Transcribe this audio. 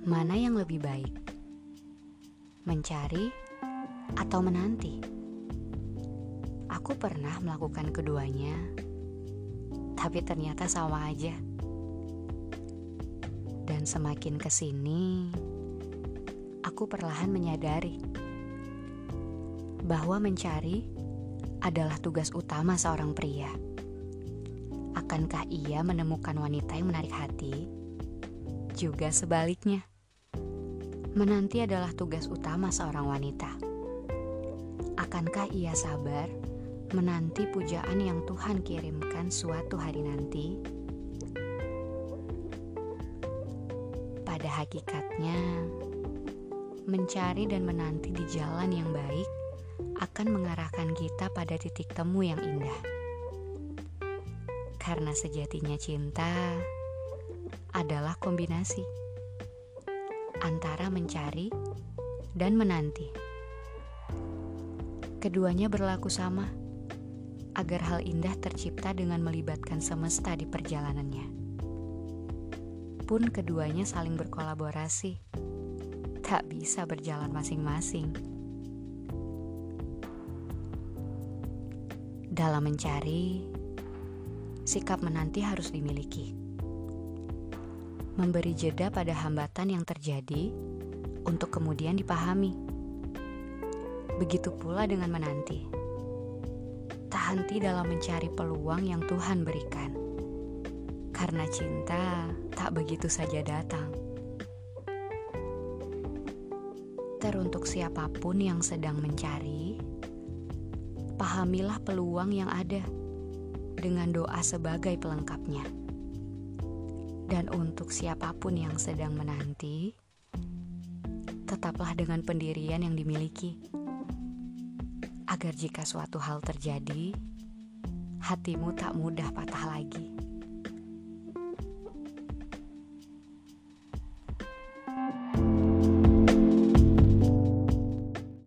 Mana yang lebih baik? Mencari atau menanti? Aku pernah melakukan keduanya, tapi ternyata sama aja. Dan semakin ke sini, aku perlahan menyadari bahwa mencari adalah tugas utama seorang pria. Akankah ia menemukan wanita yang menarik hati? Juga sebaliknya. Menanti adalah tugas utama seorang wanita. Akankah ia sabar menanti pujaan yang Tuhan kirimkan suatu hari nanti? Pada hakikatnya, mencari dan menanti di jalan yang baik akan mengarahkan kita pada titik temu yang indah. Karena sejatinya cinta adalah kombinasi antara mencari dan menanti. Keduanya berlaku sama, agar hal indah tercipta dengan melibatkan semesta di perjalanannya. Pun keduanya saling berkolaborasi, tak bisa berjalan masing-masing. Dalam mencari, sikap menanti harus dimiliki memberi jeda pada hambatan yang terjadi untuk kemudian dipahami. Begitu pula dengan menanti. Tak henti dalam mencari peluang yang Tuhan berikan. Karena cinta tak begitu saja datang. Teruntuk siapa pun yang sedang mencari, pahamilah peluang yang ada dengan doa sebagai pelengkapnya. Dan untuk siapa pun yang sedang menanti, tetaplah dengan pendirian yang dimiliki, agar jika suatu hal terjadi, hatimu tak mudah patah lagi.